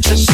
just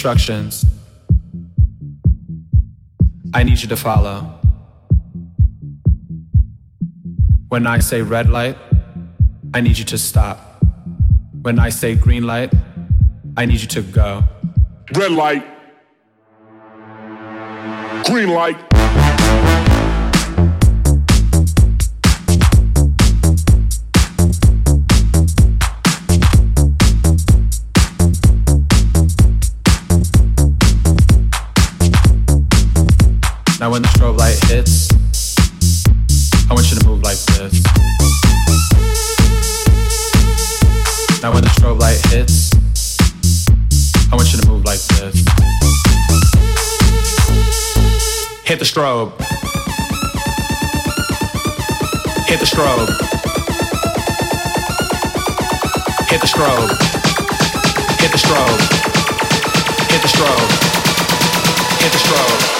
instructions I need you to follow. When I say red light, I need you to stop. When I say green light, I need you to go. Red light. Green light. Hit the strobe. Hit the strobe. Hit the strobe. Hit the strobe. Hit the strobe.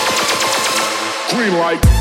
Green light.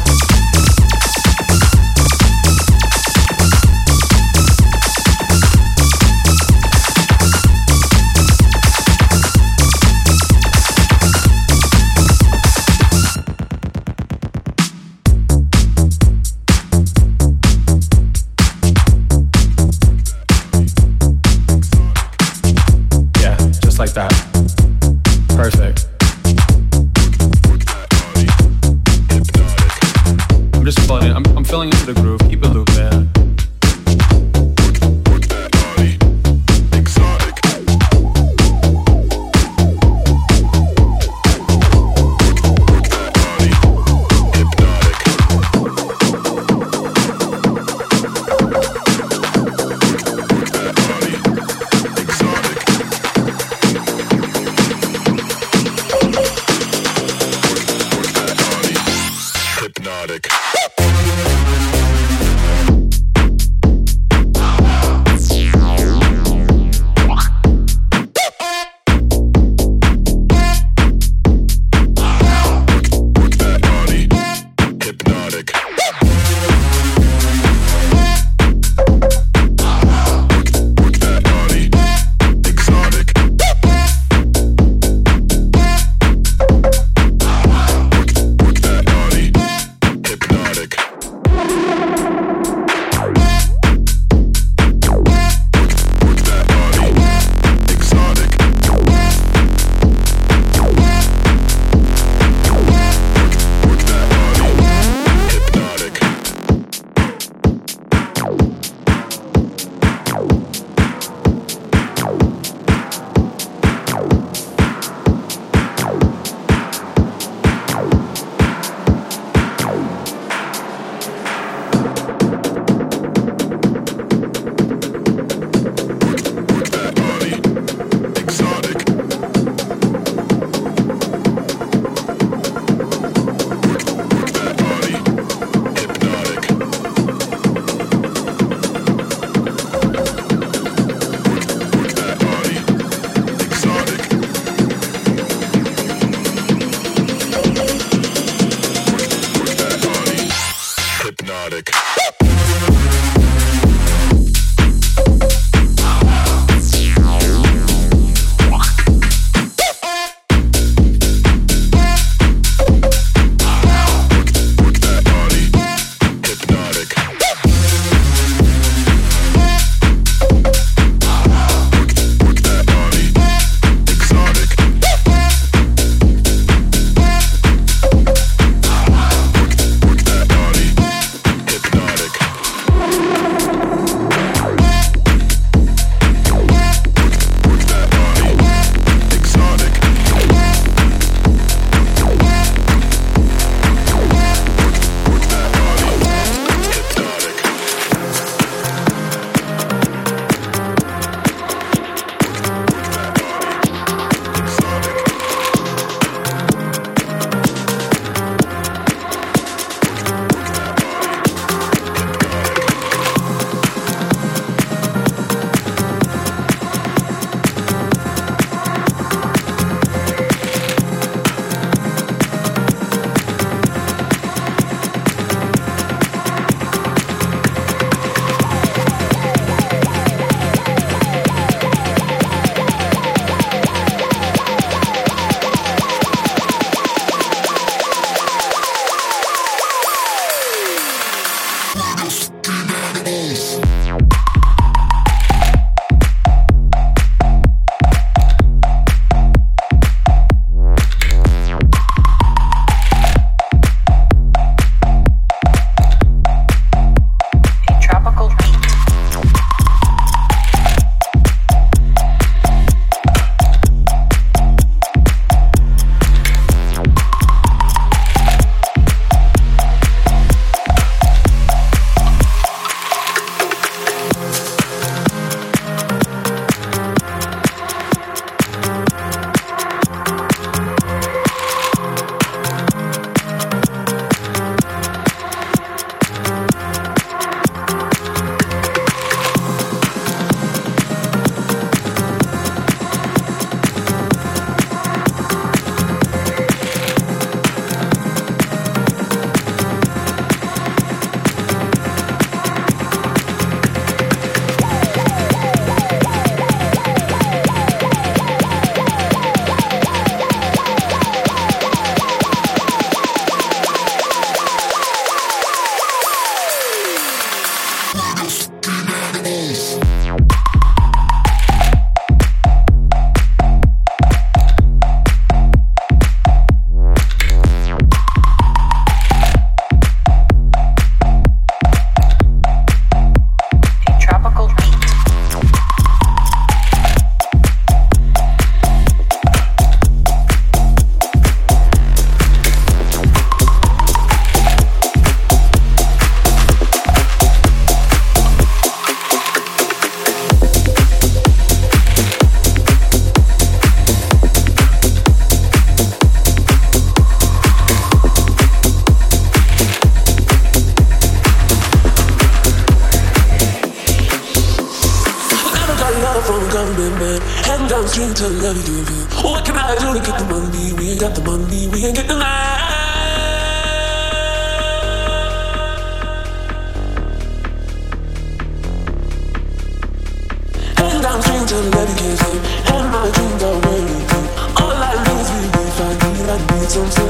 Need, I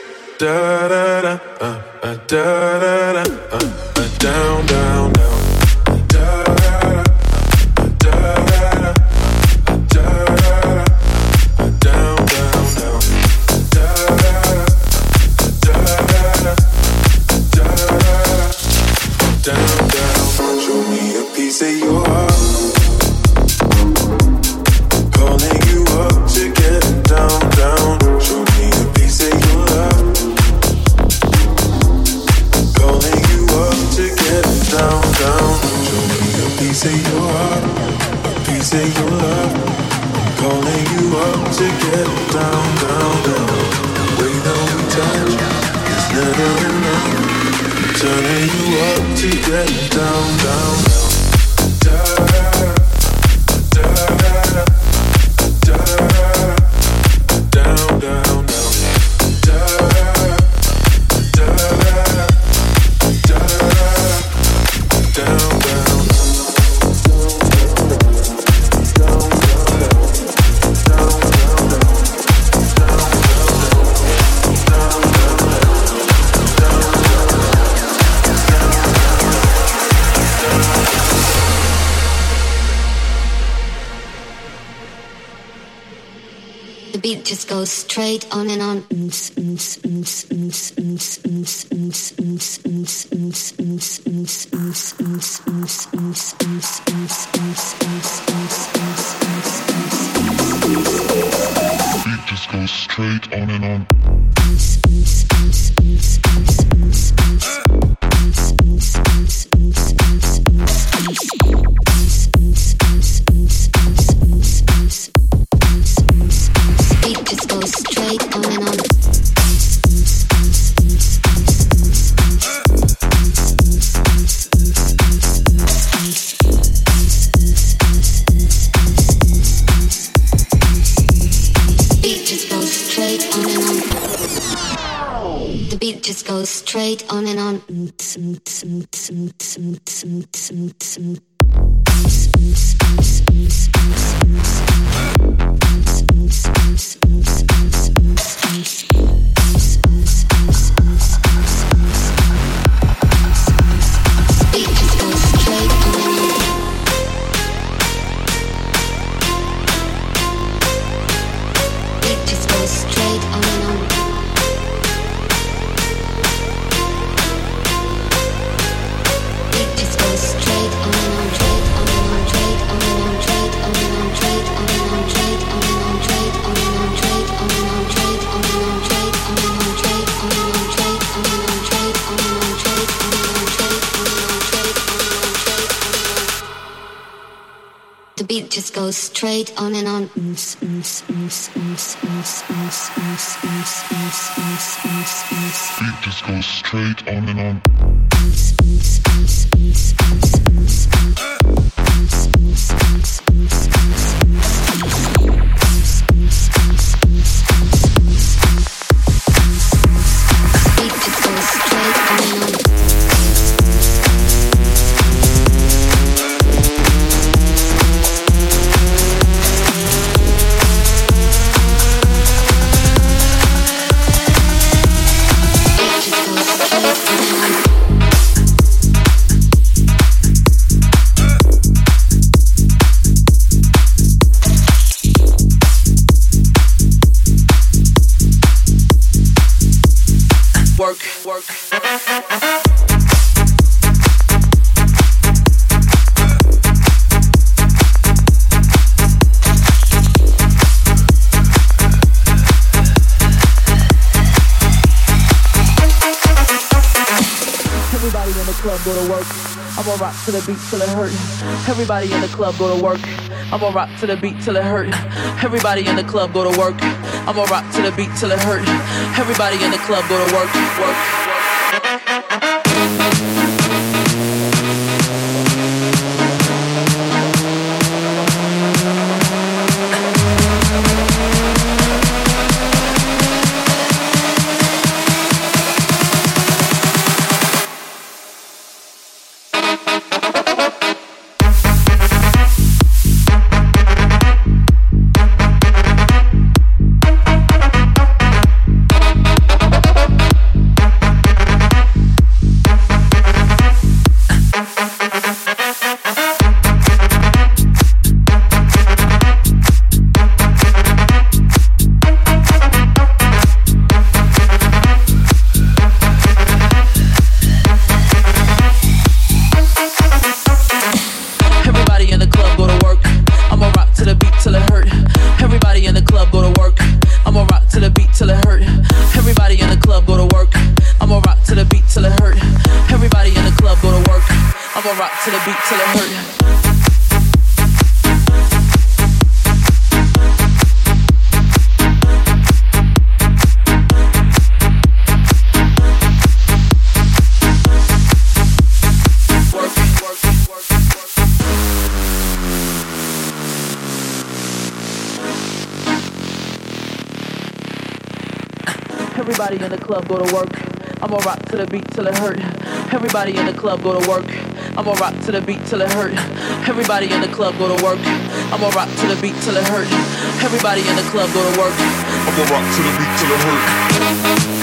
straight straight on and on. Beat just goes straight on and on. Beat just goes straight on and on. To the beat till it hurt. Everybody in the club go to work. I'ma rock to the beat till it hurt. Everybody in the club go to work. I'ma rock to the beat till it hurt. Everybody in the club go to work, work. Everybody in the club go to work. I'ma rock to the beat till it hurt. Everybody in the club go to work. I'ma rock to the beat till it hurt. Everybody in the club go to work. I'ma rock to the beat till it hurt.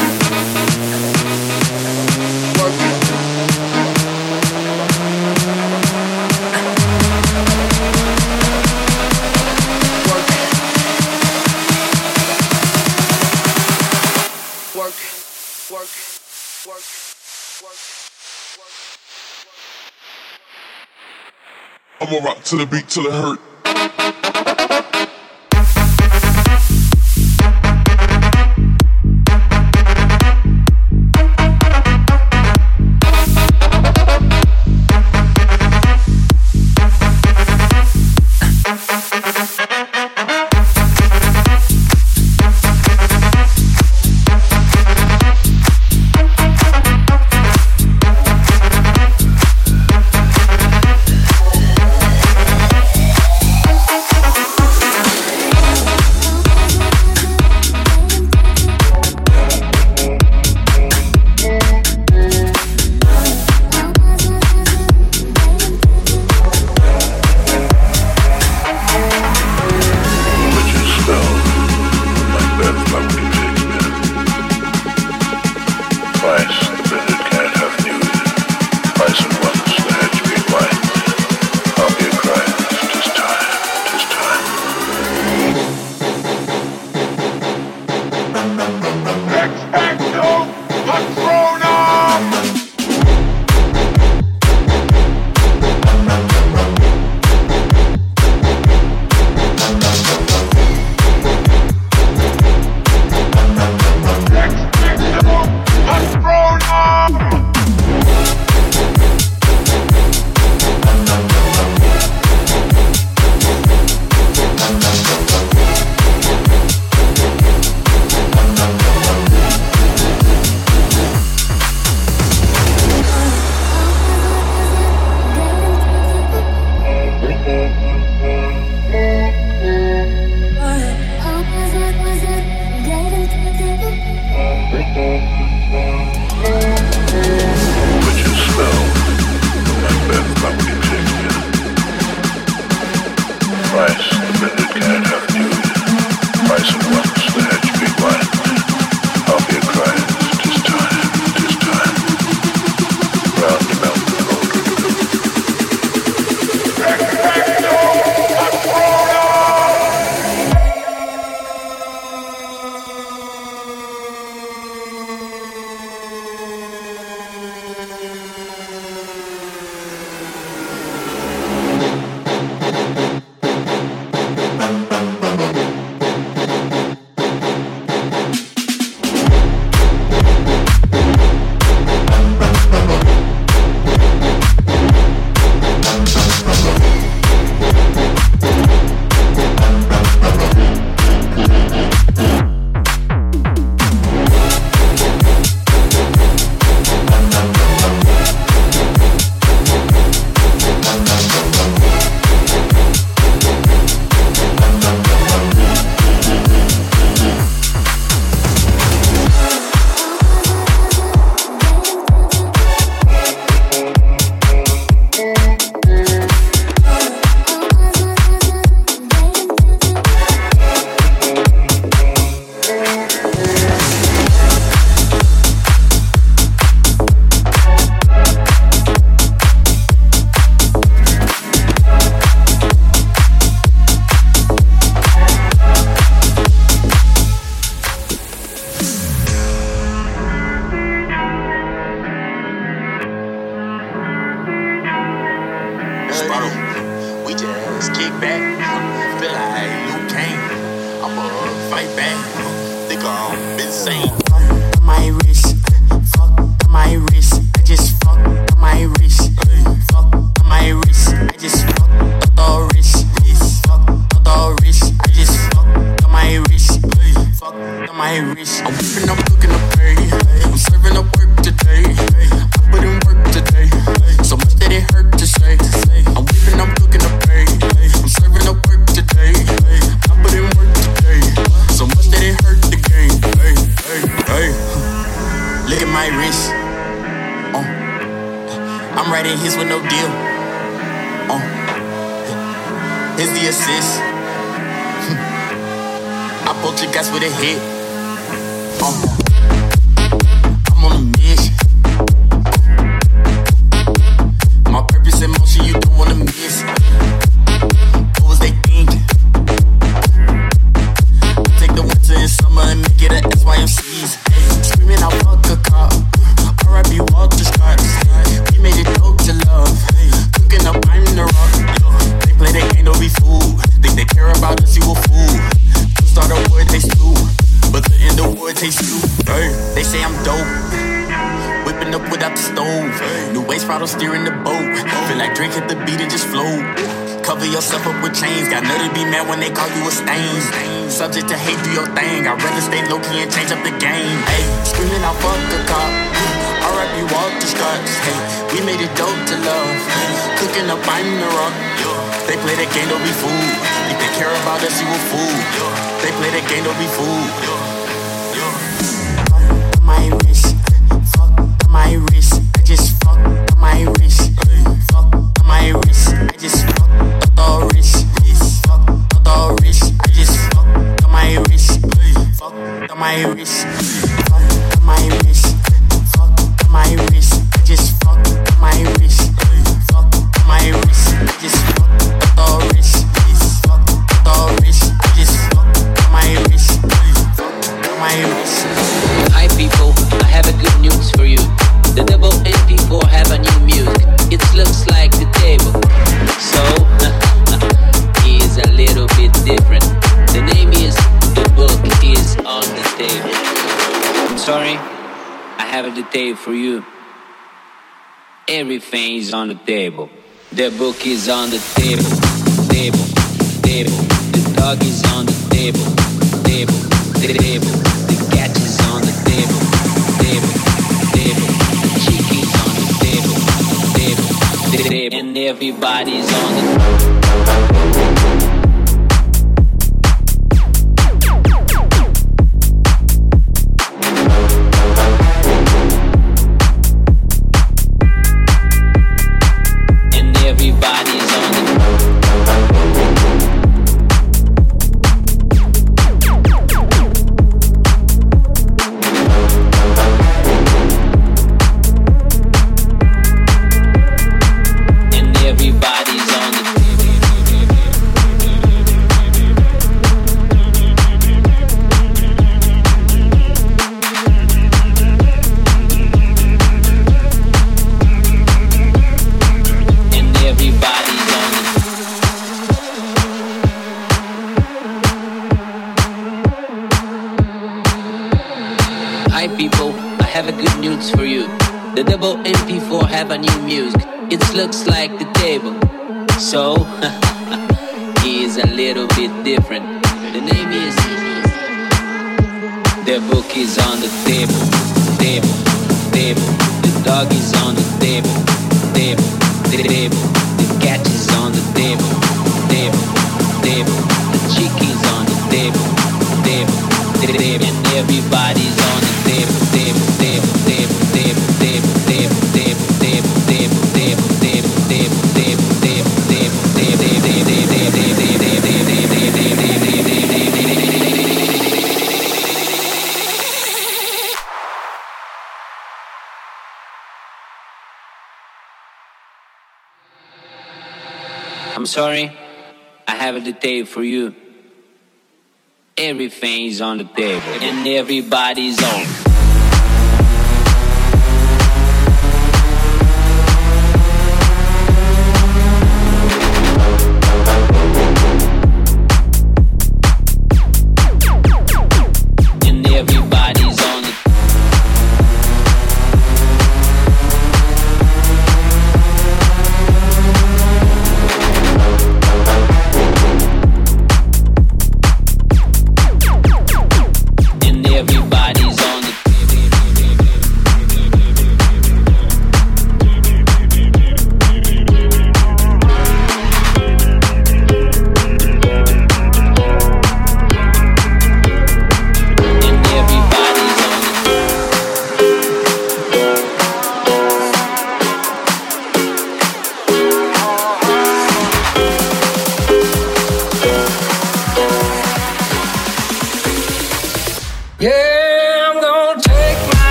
To the beat till it hurt. Filling yourself up with chains. Got nerve to be mad when they call you a stain. Subject to hate, do your thing. I'd rather stay low key and change up the game. Hey, screaming out, fuck the cop. RIP Walter Scotts. Hey, we made it dope to love. Cooking up, I'm the rock. They play the game, don't be fooled. If they care about us, you a fool. They play the game, don't be fooled. My wrist, fuck my wrist. I just fuck my wrist. Fuck my wrist. I just fuck the rich, yes. Fuck. Fuck my wrist. fuck my wrist. fuck my wrist. fuck my. have the detail for you. Everything is on the table. The book is on the table, table, table. The dog is on the table, table, table. The cat is on the table, table, table. The chicken is on the table, table, table. And everybody's on the table. looks like the table. So, he is a little bit different. The name is. The book is on the table, table, table. The dog is on the table. sorry, I have a detail for you. Everything is on the table and everybody's on.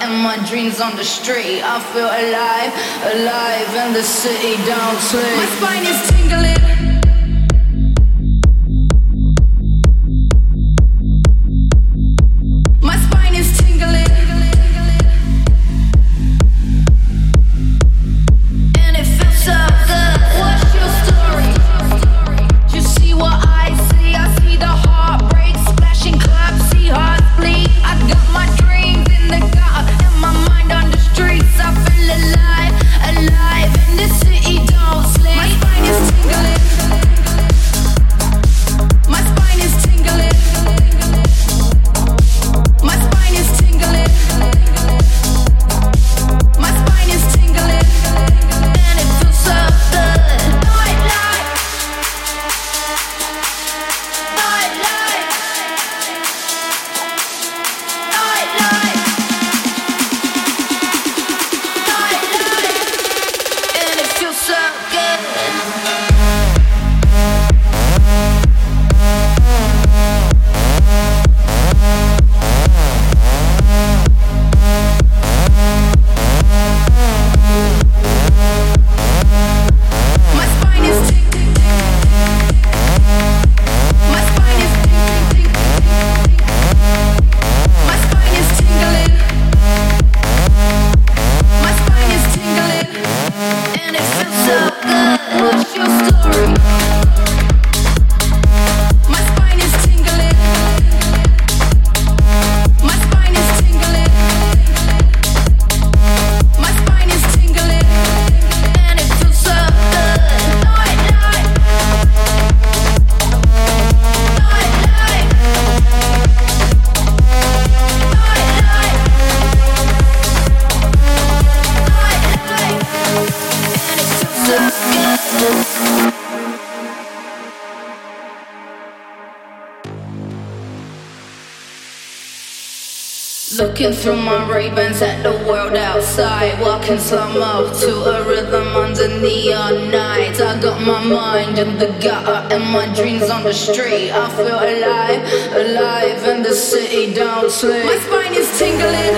And my dreams on the street. I feel alive, alive in the city don't sleep. My spine is tingling Looking through my Ray-Bans at the world outside. Walking slow-mo to a rhythm under neon nights. I got my mind in the gutter and my dreams on the street. I feel alive, alive and the city. Don't sleep. My spine is tingling.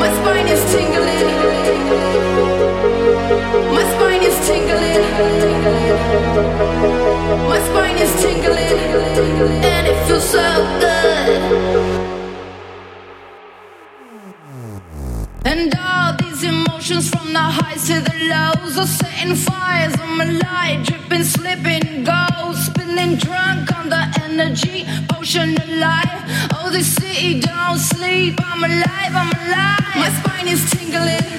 My spine is tingling. My spine is tingling. My spine is tingling. And it feels so good highs to the lows are setting fires on my light, dripping, slipping, go, spinning drunk on the energy, potion of life. Oh, this city don't sleep. I'm alive, I'm alive. My spine is tingling.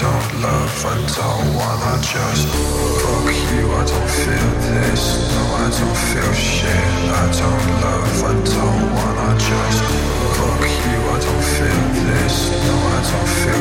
don't love, I don't wanna just fuck you. I don't feel this, no, I don't feel shit. I don't love, I don't wanna just fuck you. I don't feel this, no, I don't feel.